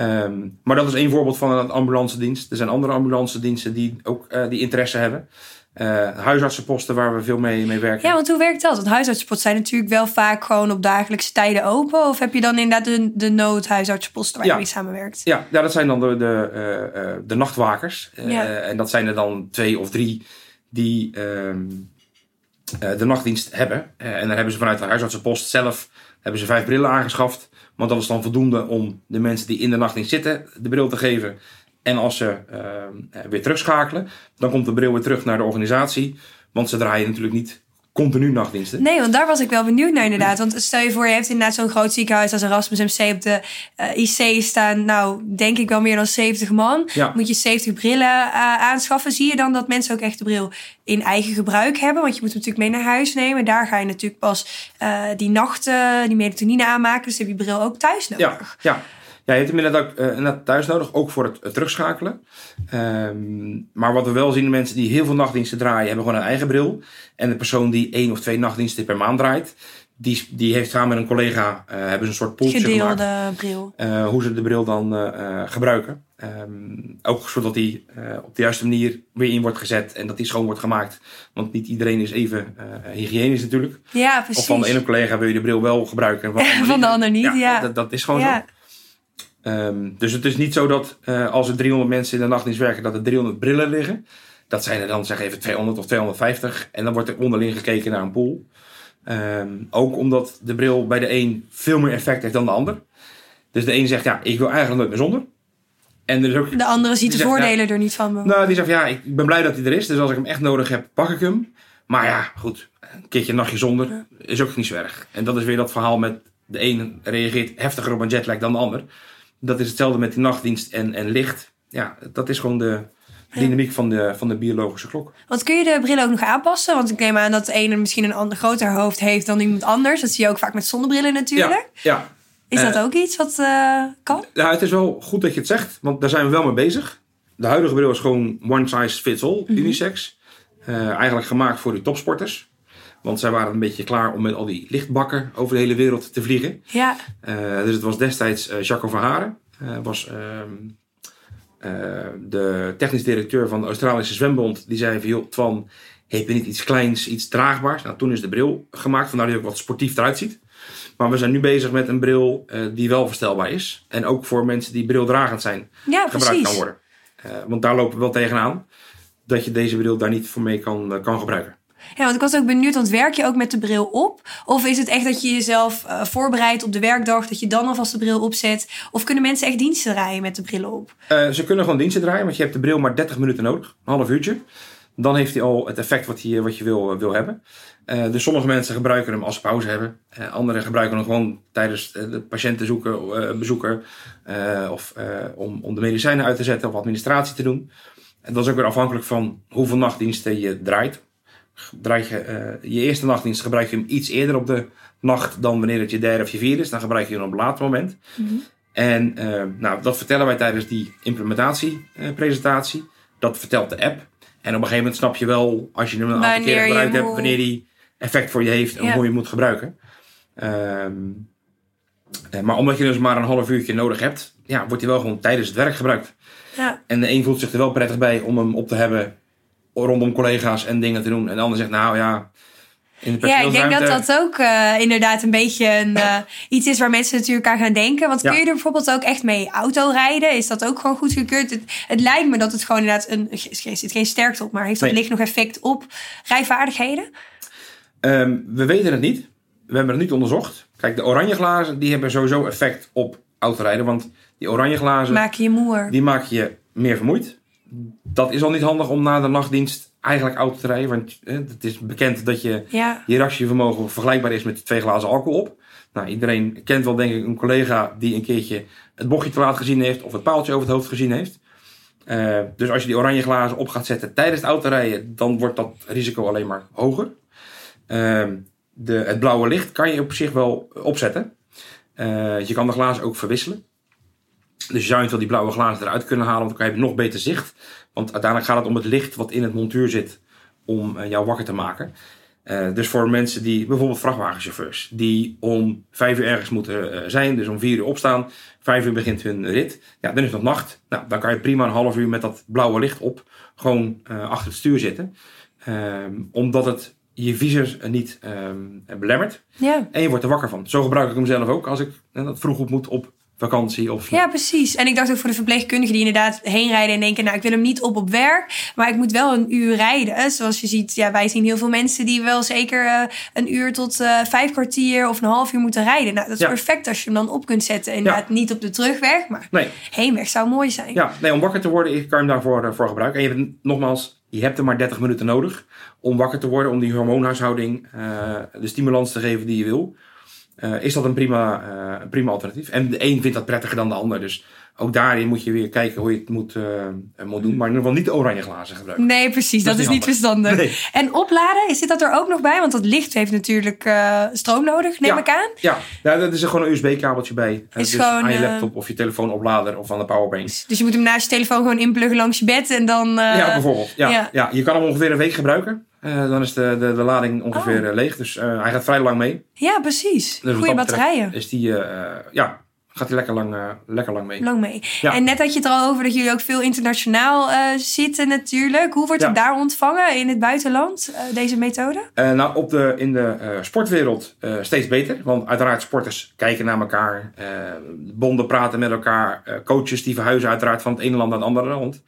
Um, maar dat is één voorbeeld van een ambulance dienst. Er zijn andere ambulance diensten die ook uh, die interesse hebben. Uh, huisartsenposten waar we veel mee, mee werken. Ja, want hoe werkt dat? Want huisartsenposten zijn natuurlijk wel vaak gewoon op dagelijkse tijden open. Of heb je dan inderdaad de, de noodhuisartsenposten waar ja. je mee samenwerkt? Ja, ja, dat zijn dan de, de, uh, de nachtwakers. Ja. en dat zijn er dan twee of drie die de nachtdienst hebben. en dan hebben ze vanuit de huisartsenpost zelf hebben ze vijf brillen aangeschaft. Want dat is dan voldoende om de mensen die in de nachtdienst zitten de bril te geven. En als ze uh, weer terugschakelen, dan komt de bril weer terug naar de organisatie. Want ze draaien natuurlijk niet continu nachtdiensten. Nee, want daar was ik wel benieuwd naar inderdaad. Want stel je voor, je hebt inderdaad zo'n groot ziekenhuis als Erasmus MC op de uh, IC staan. Nou, denk ik wel meer dan 70 man. Ja. Moet je 70 brillen uh, aanschaffen. Zie je dan dat mensen ook echt de bril in eigen gebruik hebben? Want je moet hem natuurlijk mee naar huis nemen. Daar ga je natuurlijk pas uh, die nachten, die melatonine aanmaken. Dus heb je bril ook thuis nodig. Ja, ja. Ja, je hebt hem inderdaad ook uh, thuis nodig, ook voor het, het terugschakelen. Um, maar wat we wel zien, de mensen die heel veel nachtdiensten draaien, hebben gewoon een eigen bril. En de persoon die één of twee nachtdiensten per maand draait, die, die heeft samen met een collega, uh, hebben ze een soort poeltje Gedeelde gemaakt. bril. Uh, hoe ze de bril dan uh, gebruiken. Um, ook zodat die op de juiste manier weer in wordt gezet en dat die schoon wordt gemaakt. Want niet iedereen is even hygiënisch natuurlijk. Ja, precies. Of van de ene collega wil je de bril wel gebruiken. Van, van de ander niet, ja. ja. Dat, dat, is gewoon ja. zo. Um, dus het is niet zo dat uh, als er 300 mensen in de nachtdienst werken, dat er 300 brillen liggen. Dat zijn er dan zeg even 200 of 250. En dan wordt er onderling gekeken naar een pool. Um, ook omdat de bril bij de een veel meer effect heeft dan de ander. Dus de een zegt, ja, ik wil eigenlijk nooit meer zonder. En er is ook, de andere ziet de zegt, voordelen ja, er niet van. Nou, die zegt, ja, ik ben blij dat hij er is. Dus als ik hem echt nodig heb, pak ik hem. Maar ja, goed, een keertje een nachtje zonder is ook niet zo erg. En dat is weer dat verhaal met de een reageert heftiger op een jetlag dan de ander dat is hetzelfde met die nachtdienst en, en licht. Ja, dat is gewoon de dynamiek van de, van de biologische klok. Want kun je de bril ook nog aanpassen? Want ik neem aan dat de ene misschien een ander groter hoofd heeft dan iemand anders. Dat zie je ook vaak met zonnebrillen natuurlijk. Ja. ja. Is dat uh, ook iets wat uh, kan? Ja, het is wel goed dat je het zegt, want daar zijn we wel mee bezig. De huidige bril is gewoon one size fits all, mm -hmm. unisex. Uh, eigenlijk gemaakt voor de topsporters. Want zij waren een beetje klaar om met al die lichtbakken over de hele wereld te vliegen. Ja. dus het was destijds uh, Jacco Verharen. was ehm, de technisch directeur van de Australische Zwembond. Die zei van, joh, Twan, heb je niet iets kleins, iets draagbaars? Nou, toen is de bril gemaakt, vandaar dat hij ook wat sportief eruit ziet. Maar we zijn nu bezig met een bril uh, die wel verstelbaar is. En ook voor mensen die brildragend zijn, ja, gebruikt kan worden. Uh, want daar lopen we wel tegenaan. Dat je deze bril daar niet voor mee kan, uh, kan gebruiken. Ja, want ik was ook benieuwd, want werk je ook met de bril op? Of is het echt dat je jezelf voorbereidt op de werkdag, dat je dan alvast de bril opzet? Of kunnen mensen echt diensten draaien met de bril op? ze kunnen gewoon diensten draaien, want je hebt de bril maar 30 minuten nodig, een half uurtje. Dan heeft hij al het effect wat, hij, wat je wil, wil hebben. Uh, dus sommige mensen gebruiken hem als ze pauze hebben. Anderen gebruiken hem gewoon tijdens de patiëntenbezoeken, uh, bezoeken, of om, om de medicijnen uit te zetten of administratie te doen. En dat is ook weer afhankelijk van hoeveel nachtdiensten je draait. Draai je, je eerste nachtdienst gebruik je hem iets eerder op de nacht dan wanneer het je derde of je vierde is. Dan gebruik je hem op een later moment. Mm -hmm. En nou, dat vertellen wij tijdens die implementatiepresentatie. dat vertelt de app. En op een gegeven moment snap je wel, als je hem een aantal keer gebruikt hebt, wanneer die effect voor je heeft en ja. hoe je moet gebruiken. Um, maar omdat je dus maar een half uurtje nodig hebt, ja, wordt hij wel gewoon tijdens het werk gebruikt. Ja. En de een voelt zich er wel prettig bij om hem op te hebben rondom collega's en dingen te doen. En de ander zegt, nou ja, ja, ik denk dat dat ook uh, inderdaad een beetje een, uh, iets is waar mensen natuurlijk aan gaan denken. Want kun je er bijvoorbeeld ook echt mee auto rijden? Is dat ook gewoon goedgekeurd? Het, het lijkt me dat het gewoon inderdaad een. Er zit geen sterkte op, maar heeft dat nee. licht nog effect op rijvaardigheden? Um, we weten het niet. We hebben het niet onderzocht. Kijk, de oranje glazen die hebben sowieso effect op autorijden. Want die oranje glazen. Maak je moer. Die maak je meer vermoeid. Dat is al niet handig om na de nachtdienst eigenlijk auto te rijden. Want eh, het is bekend dat je ja. je reactievermogen vergelijkbaar is met twee glazen alcohol op. Nou, iedereen kent wel denk ik een collega die een keertje het bochtje te laat gezien heeft of het paaltje over het hoofd gezien heeft. Uh, dus als je die oranje glazen op gaat zetten tijdens het autorijden, dan wordt dat risico alleen maar hoger. Uh, de, het blauwe licht kan je op zich wel opzetten. Uh, je kan de glazen ook verwisselen. Dus je zou eventueel die blauwe glazen eruit kunnen halen, want dan kan je nog beter zicht. Want uiteindelijk gaat het om het licht wat in het montuur zit om uh, jou wakker te maken. Uh, dus voor mensen die, bijvoorbeeld vrachtwagenchauffeurs, die om vijf uur ergens moeten uh, zijn, dus om vier uur opstaan, vijf uur begint hun rit, ja, dan is het nog nacht. Nou, dan kan je prima een half uur met dat blauwe licht op gewoon achter het stuur zitten. omdat het je viseur niet belemmert. Ja. En je wordt er wakker van. Zo gebruik ik hem zelf ook als ik dat vroeg op moet op vakantie. Of, ja, precies. En ik dacht ook voor de verpleegkundigen die inderdaad heen rijden en denken, nou, ik wil hem niet op op werk, maar ik moet wel een uur rijden. Zoals je ziet, ja, wij zien heel veel mensen die wel zeker uh, een uur tot uh, vijf kwartier of een half uur moeten rijden. Nou, dat is Ja. perfect als je hem dan op kunt zetten. Inderdaad, niet op de terugweg, maar Nee, heenweg zou mooi zijn. ja, nee, om wakker te worden kan je hem daarvoor eh, voor gebruiken. En je hebt nogmaals, je hebt er maar 30 minuten nodig om wakker te worden, om die hormoonhuishouding eh, de stimulans te geven die je wil. Eh, is dat een prima, eh, een prima alternatief. En de een vindt dat prettiger dan de ander. Dus ook daarin moet je weer kijken hoe je het moet, eh, moet doen. Maar in ieder geval niet de oranje glazen gebruiken. Nee, precies. Dat, Dat is niet verstandig. Nee. En opladen, zit dat er ook nog bij? Want dat licht heeft natuurlijk eh, stroom nodig, neem Ja. ik aan. Ja, ja, dat is er gewoon een USB-kabeltje bij. Eh, Is dus gewoon, aan je eh, laptop of je telefoon oplader of aan de powerbank. Dus je moet hem naast je telefoon gewoon inpluggen langs je bed en dan... eh, ja, bijvoorbeeld. Ja, ja. ja. je kan hem ongeveer een week gebruiken. Eh, dan is de, de, de lading ongeveer Oh. eh, leeg. Dus eh, hij gaat vrij lang mee. ja, precies. Dus Goede batterijen. Is die, eh, eh, ja, gaat hij lekker lang, eh, lekker lang mee. Lang mee. Ja. En net had je het er al over dat jullie ook veel internationaal eh, zitten natuurlijk. Hoe wordt Ja. het daar ontvangen in het buitenland, eh, deze methode? Nou, op de, in de sportwereld steeds beter. Want uiteraard sporters kijken naar elkaar. bonden praten met elkaar. coaches die verhuizen uiteraard van het ene land naar het andere land.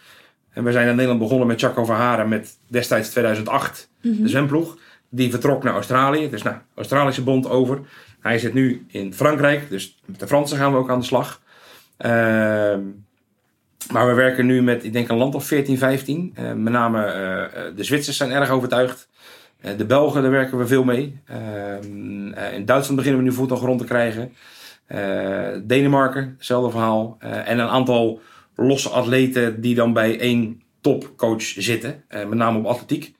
En we zijn in Nederland begonnen met Chaco Verharen met destijds 2008 de zwemploeg. Die vertrok naar Australië. Dus nou, Australische bond over. Hij zit nu in Frankrijk. Dus met de Fransen gaan we ook aan de slag. Ehm, maar we werken nu met, ik denk, een land of 14, 15. Eh, met name eh, de Zwitsers zijn erg overtuigd. Eh, de Belgen, daar werken we veel mee. Ehm, eh, in Duitsland beginnen we nu voet aan grond te krijgen. Denemarken, hetzelfde verhaal. En een aantal losse atleten die dan bij één topcoach zitten. Met name op atletiek.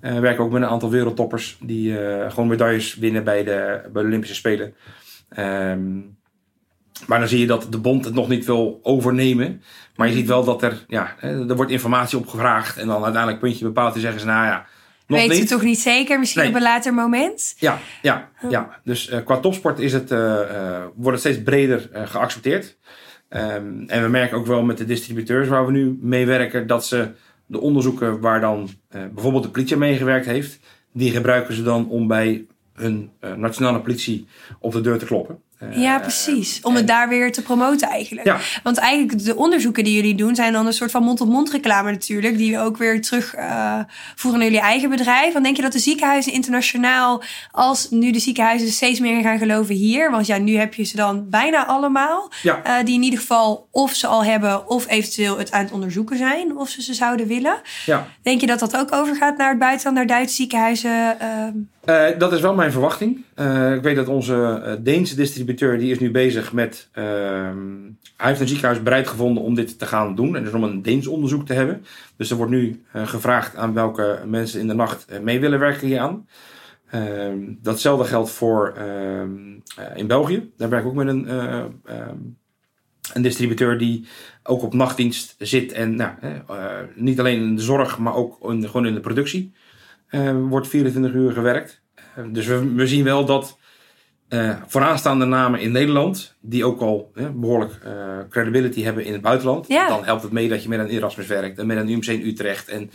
Eh, we werken ook met een aantal wereldtoppers die eh, gewoon medailles winnen bij de, bij de Olympische Spelen. Ehm, maar dan zie je dat de bond het nog niet wil overnemen. Maar je ziet wel dat er, ja, er wordt informatie op gevraagd. En dan uiteindelijk puntje bepaald. En zeggen ze, nou ja, Nog Weet niet. toch niet zeker? Misschien Nee. op een later moment? Ja, ja, ja. dus eh, qua topsport is het, wordt het steeds breder geaccepteerd. Ehm, en we merken ook wel met de distributeurs waar we nu mee werken, dat ze de onderzoeken waar dan eh, bijvoorbeeld de politie aan meegewerkt heeft, die gebruiken ze dan om bij hun eh, nationale politie op de deur te kloppen. Eh, Ja, precies. Om het daar weer te promoten eigenlijk. Ja. Want eigenlijk de onderzoeken die jullie doen zijn dan een soort van mond-op-mond reclame natuurlijk. Die ook weer terug eh, voeren naar jullie eigen bedrijf. Want denk je dat de ziekenhuizen internationaal, als nu de ziekenhuizen steeds meer in gaan geloven hier. Want ja, nu heb je ze dan bijna allemaal. Ja. eh, die in ieder geval of ze al hebben of eventueel het aan het onderzoeken zijn. Of ze ze zouden willen. Ja, Denk je dat dat ook overgaat naar het buitenland, naar Duitse ziekenhuizen? ehm? Eh, dat is wel mijn verwachting. Eh, ik weet dat onze eh, Deense distributeur, die is nu bezig met... ehm, hij heeft een ziekenhuis bereid gevonden om dit te gaan doen. En dus om een Deens onderzoek te hebben. Dus er wordt nu eh, gevraagd aan welke mensen in de nacht mee willen werken hieraan. Ehm datzelfde geldt voor ehm, eh, in België. Daar werk ik ook met een, een distributeur die ook op nachtdienst zit. En nou, niet alleen in de zorg, maar ook gewoon in de productie. wordt 24 uur gewerkt. Eh, dus we, we zien wel dat eh, vooraanstaande namen in Nederland, die ook al eh, behoorlijk eh, credibility hebben in het buitenland, Ja. dan helpt het mee dat je met een Erasmus werkt en met een UMC in Utrecht en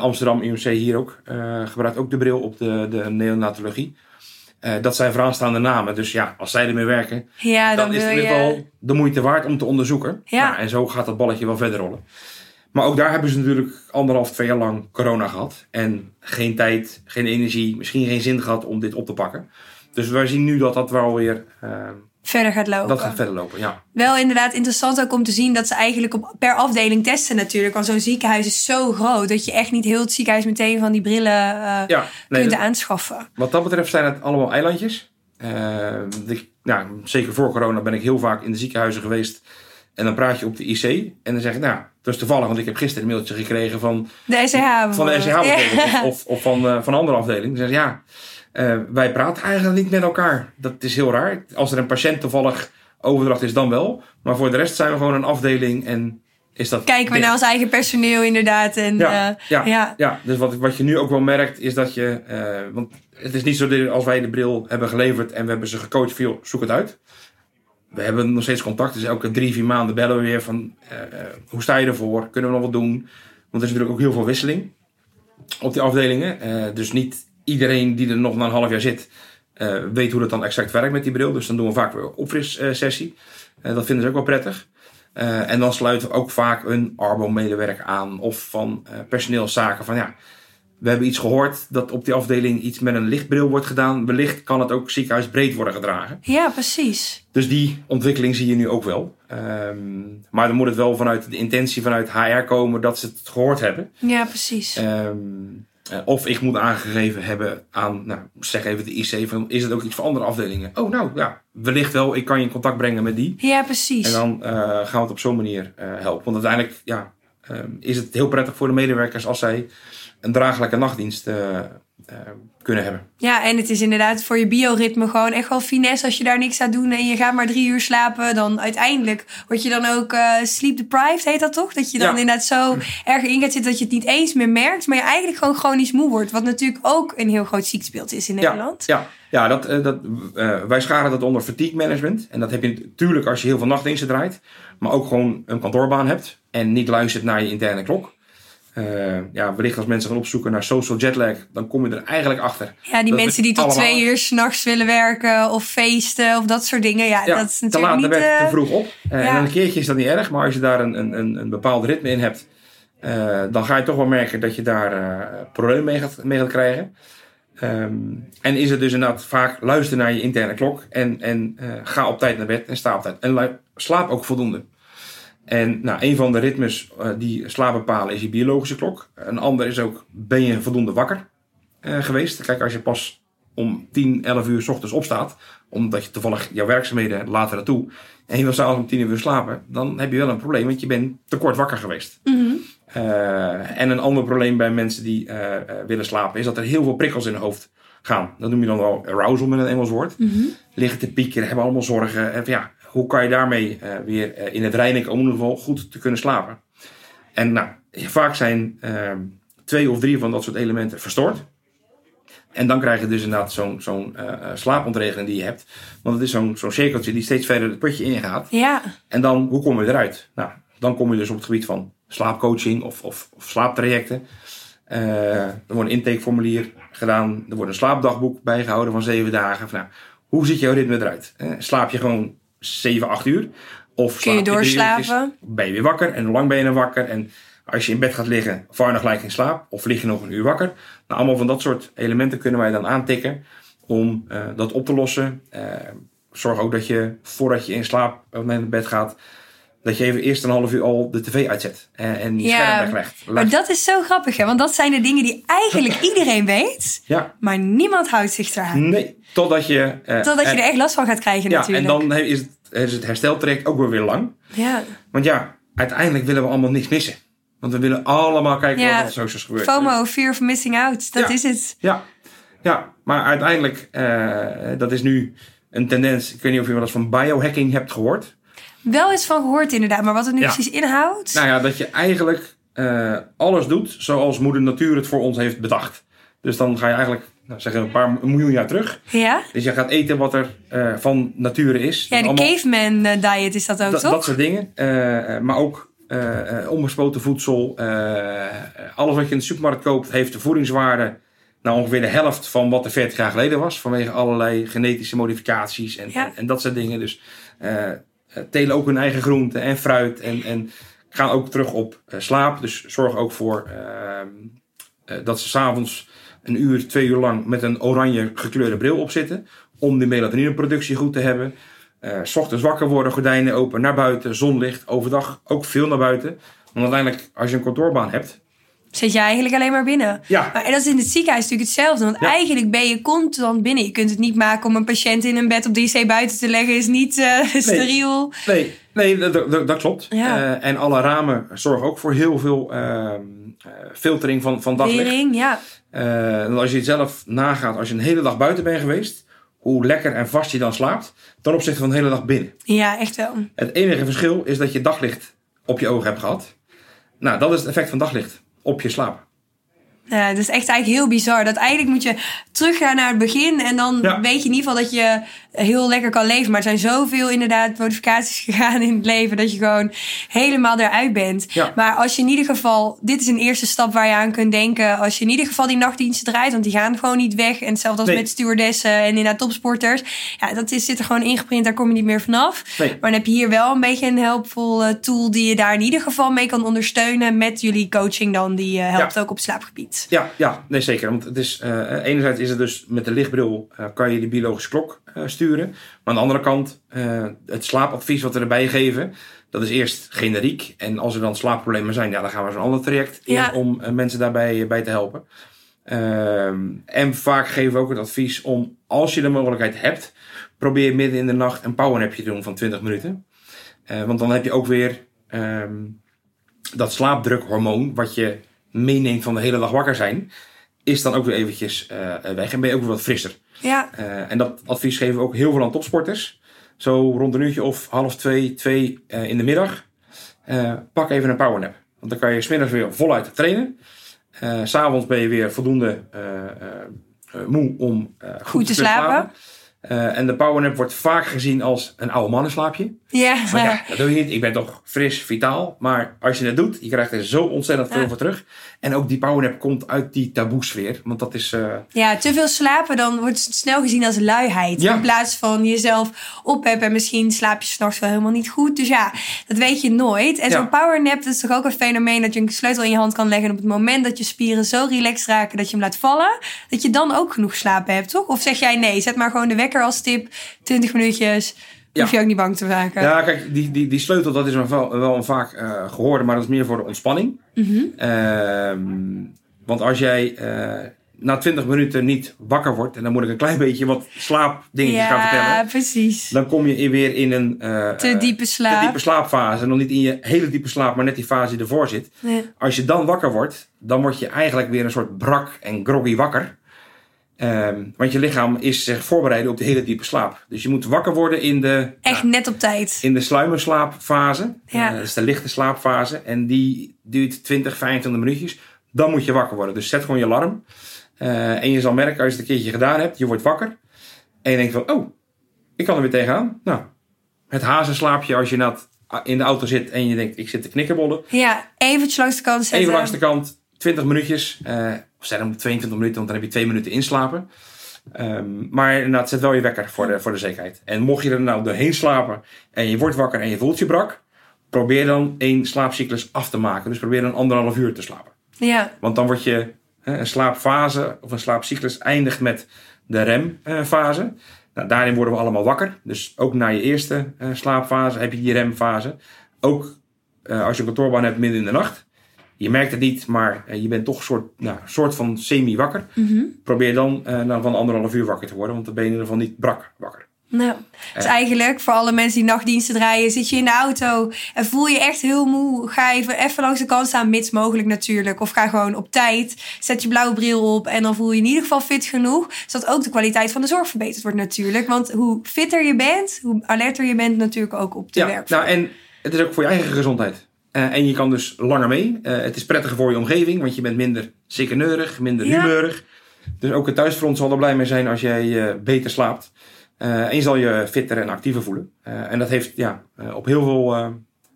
Amsterdam UMC hier ook gebruikt ook de bril op de, de neonatologie. Dat zijn vooraanstaande namen. Dus ja, als zij ermee werken, ja, dan, dan is het je... geval de moeite waard om te onderzoeken. Ja. Nou, en zo gaat dat balletje wel verder rollen. Maar ook daar hebben ze natuurlijk anderhalf, twee jaar lang corona gehad. En geen tijd, geen energie, misschien geen zin gehad om dit op te pakken. Dus wij zien nu dat dat wel weer eh, verder gaat lopen. dat gaat verder lopen. Ja, Wel inderdaad interessant ook om te zien dat ze eigenlijk op, per afdeling testen natuurlijk. Want zo'n ziekenhuis is zo groot dat je echt niet heel het ziekenhuis meteen van die brillen eh, ja nee, kunt dat- aanschaffen. wat dat betreft zijn het allemaal eilandjes. Ik, nou, zeker voor corona ben ik heel vaak in de ziekenhuizen geweest. En dan praat je op de IC. En dan zeg ik, nou, dat is toevallig, want ik heb gisteren een mailtje gekregen van De SCH van de bijvoorbeeld. SCH-afdeling Ja. of, of, van, eh, van een andere afdeling. Dan zeggen ze, ja, eh, wij praten eigenlijk niet met elkaar. Dat is heel raar. Als er een patiënt toevallig overdracht is, dan wel. Maar voor de rest zijn we gewoon een afdeling en is dat Kijken we naar ons eigen personeel inderdaad. En, Ja, eh, ja, ja. ja. dus wat, wat je nu ook wel merkt is dat je... want het is niet zo dat als wij de bril hebben geleverd en we hebben ze gecoacht, joh, zoek het uit. We hebben nog steeds contact, dus elke drie, vier maanden bellen we weer van... eh, eh, hoe sta je ervoor? Kunnen we nog wat doen? Want er is natuurlijk ook heel veel wisseling op die afdelingen. Eh, dus niet iedereen die er nog na een half jaar zit... weet hoe dat dan exact werkt met die bril. Dus dan doen we vaak weer een opfrissessie. Dat vinden ze ook wel prettig. En dan sluiten we ook vaak een Arbo-medewerker aan of van personeelszaken. Van ja, we hebben iets gehoord dat op die afdeling iets met een lichtbril wordt gedaan. Wellicht kan het ook ziekenhuisbreed worden gedragen. ja, precies. Dus die ontwikkeling zie je nu ook wel. Ehm, maar dan moet het wel vanuit de intentie vanuit HR komen dat ze het gehoord hebben. Ja, precies. Ehm, eh, of ik moet aangegeven hebben aan, nou, zeg even de IC, van, is het ook iets voor andere afdelingen? Oh, nou ja, wellicht wel. Ik kan je in contact brengen met die. ja, precies. En dan eh, gaan we het op zo'n manier eh, helpen. Want uiteindelijk ja, ehm, is het heel prettig voor de medewerkers als zij een draaglijke nachtdienst eh, eh, kunnen hebben. Ja, en het is inderdaad voor je bioritme gewoon echt wel finesse. Als je daar niks aan doet en je gaat maar drie uur slapen, dan uiteindelijk word je dan ook eh, sleep deprived, heet dat toch? Dat je dan Ja. inderdaad zo erg in gaat zitten dat je het niet eens meer merkt, maar je eigenlijk gewoon chronisch moe wordt. Wat natuurlijk ook een heel groot ziektebeeld is in Nederland. Ja, ja, ja dat, dat, wij scharen dat onder fatigue management. En dat heb je natuurlijk als je heel veel nachtdiensten draait. Maar ook gewoon een kantoorbaan hebt. En niet luistert naar je interne klok. Eh, ja, wellicht als mensen gaan opzoeken naar social jetlag, dan kom je er eigenlijk achter. Ja, die mensen die tot allemaal- twee uur s'nachts willen werken of feesten of dat soort dingen. Ja, Ja, dat is te natuurlijk laat naar bed, te eh, vroeg op. Eh, ja. En een keertje is dat niet erg, maar als je daar een, een, een, bepaald ritme in hebt, dan ga je toch wel merken dat je daar problemen mee gaat, mee gaat krijgen. Ehm, en is het dus inderdaad vaak luister naar je interne klok en, en ga op tijd naar bed en sta op tijd. En slaap ook voldoende. En nou, een van de ritmes eh, die slaap bepalen is je biologische klok. Een ander is ook, ben je voldoende wakker eh, geweest? Kijk, als je pas om 10, 11 uur s ochtends opstaat, omdat je toevallig jouw werkzaamheden later naartoe, en je wil s'avonds om 10 uur slapen, dan heb je wel een probleem, want je bent te kort wakker geweest. mhm. Eh, en een ander probleem bij mensen die willen slapen, is dat er heel veel prikkels in hun hoofd gaan. Dat noem je dan wel arousal met een Engels woord. Mhm. Liggen te piekeren, hebben allemaal zorgen. En ja, hoe kan je daarmee eh, weer eh, in het reinen komen om in ieder geval goed te kunnen slapen? En nou, vaak zijn ehm, twee of drie van dat soort elementen verstoort. En dan krijg je dus inderdaad zo'n zo'n uh, slaapontregeling die je hebt. Want het is zo'n zo'n cirkeltje die steeds verder het putje ingaat. Ja. En dan, hoe kom je eruit? Nou, dan kom je dus op het gebied van slaapcoaching of, of, of slaaptrajecten. Uh, er wordt een intakeformulier gedaan. Er wordt een slaapdagboek bijgehouden van zeven dagen. nou, hoe ziet jouw ritme eruit? slaap je gewoon 7, 8 uur? Of Kun je doorslapen? Ben je weer wakker en hoe lang ben je dan wakker? En als je in bed gaat liggen, val je nog gelijk in slaap? Of lig je nog een uur wakker? Nou, allemaal van dat soort elementen kunnen wij dan aantikken om uh, dat op te lossen. Uh, zorg ook dat je, voordat je in slaap naar bed gaat, dat je even eerst een half uur al de tv uitzet en, en je ja, scherm weglegt. Maar dat is zo grappig, hè? Want dat zijn de dingen die eigenlijk iedereen weet, ja. maar niemand houdt zich eraan. Nee, totdat je... Uh, totdat je er echt last van gaat krijgen ja, natuurlijk. En dan is het, is het hersteltraject ook weer weer lang. Ja. Want ja, uiteindelijk willen we allemaal niks missen. Want we willen allemaal kijken ja. wat er socials gebeurt. FOMO, fear of missing out, dat ja. is het. Ja, ja. maar uiteindelijk, uh, dat is nu een tendens. Ik weet niet of je wel eens van biohacking hebt gehoord. Wel eens van gehoord inderdaad, maar wat het nu Ja. precies inhoudt. Nou ja, dat je eigenlijk eh, alles doet zoals moeder natuur het voor ons heeft bedacht. Dus dan ga je eigenlijk, nou, zeggen een paar miljoen jaar terug. Ja? Dus je gaat eten wat er eh, van nature is. Ja, de Allemaal- caveman eh, diet is dat ook, dat, toch? dat soort dingen. Maar ook onbespoten voedsel. alles wat je in de supermarkt koopt heeft de voedingswaarde. Nou, ongeveer de helft van wat er 40 jaar geleden was. Vanwege allerlei genetische modificaties en, Ja. en, en dat soort dingen. Dus telen ook hun eigen groenten en fruit. En, en gaan ook terug op eh, slaap. Dus zorg ook voor ehm, eh, dat ze s'avonds een uur, twee uur lang met een oranje gekleurde bril op zitten. Om de melatonineproductie goed te hebben. Eh, s ochtends wakker worden, gordijnen open, naar buiten, zonlicht. Overdag ook veel naar buiten. Want uiteindelijk, als je een kantoorbaan hebt. Zit je eigenlijk alleen maar binnen. Ja, Maar, en dat is in het ziekenhuis natuurlijk hetzelfde. Want Ja. eigenlijk ben je constant binnen. Je kunt het niet maken om een patiënt in een bed op DC buiten te leggen. Is niet eh, steriel. nee, nee dat, dat, klopt. Ja. Eh, en alle ramen zorgen ook voor heel veel ehm, eh, filtering van, van daglicht. Wering, ja. En als je het zelf nagaat, als je een hele dag buiten bent geweest, hoe lekker en vast je dan slaapt, ten opzichte van de hele dag binnen. Ja, echt wel. Het enige verschil is dat je daglicht op je ogen hebt gehad. Nou, dat is het effect van daglicht op je slaap. Ja, dat is echt eigenlijk heel bizar. Dat eigenlijk moet je teruggaan naar het begin. En dan Ja. weet je in ieder geval dat je heel lekker kan leven. Maar er zijn zoveel inderdaad modificaties gegaan in het leven. Dat je gewoon helemaal eruit bent. Ja. Maar als je in ieder geval... Dit is een eerste stap waar je aan kunt denken. Als je in ieder geval die nachtdiensten draait. Want die gaan gewoon niet weg. En hetzelfde als Nee. met stewardessen en inderdaad topsporters. Ja, dat is, zit er gewoon ingeprint. Daar kom je niet meer vanaf. Nee. Maar dan heb je hier wel een beetje een helpful eh, tool... die je daar in ieder geval mee kan ondersteunen. Met jullie coaching dan. Die eh, helpt Ja. ook op slaapgebied. Ja, ja, nee zeker. Want het is, eh, enerzijds is het dus met de lichtbril kan je die biologische klok sturen. Maar aan de andere kant, eh, het slaapadvies wat we erbij geven, dat is eerst generiek. En als er dan slaapproblemen zijn, ja, dan gaan we zo'n ander traject in Ja. om eh, mensen daarbij eh, bij te helpen. Ehm, en vaak geven we ook het advies om, als je de mogelijkheid hebt, probeer midden in de nacht een powernapje te doen van 20 minuten. Want dan heb je ook weer ehm, dat slaapdrukhormoon, wat je meeneemt van de hele dag wakker zijn, is dan ook weer eventjes eh, weg en ben je ook weer wat frisser. Ja, Eh, en dat advies geven we ook heel veel aan topsporters. Zo rond een uurtje of half twee, twee eh, in de middag. Pak even een powernap. Want dan kan je smiddags weer voluit trainen. S S'avonds ben je weer voldoende moe om eh, goed, te slapen. Eh, en de powernap wordt vaak gezien als een oude mannenslaapje. ja. Maar ja, dat doe je niet. Ik ben toch fris, vitaal. Maar als je het doet, je krijgt er zo ontzettend veel Ja. voor terug. En ook die powernap komt uit die taboesfeer. Want dat is... eh, Ja, te veel slapen, dan wordt het snel gezien als luiheid. Ja. In plaats van jezelf opheffen en misschien slaap je s'nachts wel helemaal niet goed. Dus ja, dat weet je nooit. En zo'n powernap, dat is toch ook een fenomeen dat je een sleutel in je hand kan leggen. En op het moment dat je spieren zo relaxed raken dat je hem laat vallen, dat je dan ook genoeg slapen hebt, toch? Of zeg jij nee, zet maar gewoon de wekker als tip, 20 minuutjes. Ja. Hoef je ook niet bang te maken. Ja, kijk, die, die, die sleutel dat is wel, wel een vaak eh, gehoorde, maar dat is meer voor de ontspanning. Mhm. Ehm, want als jij eh, na 20 minuten niet wakker wordt, en dan moet ik een klein beetje wat slaapdingetjes gaan ja vertellen, precies. dan kom je weer in een eh, Te diepe slaap. te diepe slaapfase. Nog niet in je hele diepe slaap, maar net die fase die ervoor zit. Nee. Als je dan wakker wordt, dan word je eigenlijk weer een soort brak en groggy wakker. Ehm, want je lichaam is zich voorbereiden op de hele diepe slaap. Dus je moet wakker worden in de, Echt net op tijd. in de sluimerslaapfase. Ja. Eh, dat is de lichte slaapfase. En die duurt 20, 25 minuutjes. dan moet je wakker worden. Dus zet gewoon je alarm. Eh, en je zal merken als je het een keertje gedaan hebt, je wordt wakker. En je denkt van, oh, ik kan er weer tegenaan. Nou, het hazenslaapje als je nat in de auto zit en je denkt, ik zit te knikkerbollen. Ja, eventjes langs de kant zetten. Even langs de kant, 20 minuutjes. Uh, of zeg dan 22 minuten, want dan heb je twee minuten inslapen. Um, maar inderdaad, zet wel je wekker voor de, voor de zekerheid. En mocht je er nou doorheen slapen en je wordt wakker en je voelt je brak, probeer dan één slaapcyclus af te maken. Dus probeer dan anderhalf uur te slapen. Ja. Want dan word je een slaapfase of een slaapcyclus eindigt met de remfase. Nou, daarin worden we allemaal wakker. Dus ook na je eerste uh, slaapfase heb je die remfase. Ook uh, als je een kantoorbaan hebt midden in de nacht. Je merkt het niet, maar uh, je bent toch een soort, nou, soort van semi-wakker. Mm -hmm. Probeer dan dan van anderhalf uur wakker te worden, want dan ben je in ieder geval niet brak wakker. Nou, dus eigenlijk voor alle mensen die nachtdiensten draaien, zit je in de auto en voel je echt heel moe. Ga even, even langs de kant staan, mits mogelijk natuurlijk. Of ga gewoon op tijd, zet je blauwe bril op en dan voel je in ieder geval fit genoeg. Zodat ook de kwaliteit van de zorg verbeterd wordt natuurlijk. Want hoe fitter je bent, hoe alerter je bent natuurlijk ook op de ja, werkvloer. Nou, en het is ook voor je eigen gezondheid. Uh, en je kan dus langer mee. Uh, het is prettiger voor je omgeving, want je bent minder zikkeneurig, minder Ja. humeurig. Dus ook het thuisfront zal er blij mee zijn als jij uh, beter slaapt. En je zal je fitter en actiever voelen. En dat heeft ja, op heel veel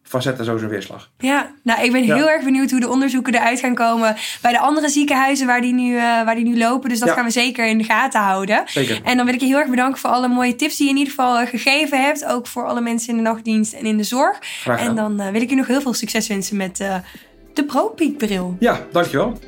facetten zo zijn weerslag. Ja, nou ik ben Ja. heel erg benieuwd hoe de onderzoeken eruit gaan komen bij de andere ziekenhuizen waar die nu, eh, waar die nu lopen. Dus dat Ja. gaan we zeker in de gaten houden. Zeker. En dan wil ik je heel erg bedanken voor alle mooie tips die je in ieder geval eh, gegeven hebt. Ook voor alle mensen in de nachtdienst en in de zorg. Graag En dan eh, wil ik je nog heel veel succes wensen met de ProPeak-bril. Ja, dankjewel.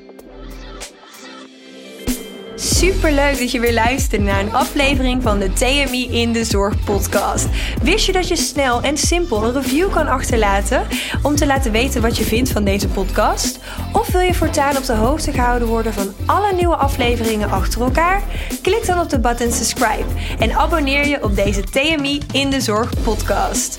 Super leuk dat je weer luistert naar een aflevering van de TMI in de Zorg podcast. Wist je dat je snel en simpel een review kan achterlaten om te laten weten wat je vindt van deze podcast? Of wil je voortaan op de hoogte gehouden worden van alle nieuwe afleveringen achter elkaar? Klik dan op de button subscribe en abonneer je op deze TMI in de Zorg podcast.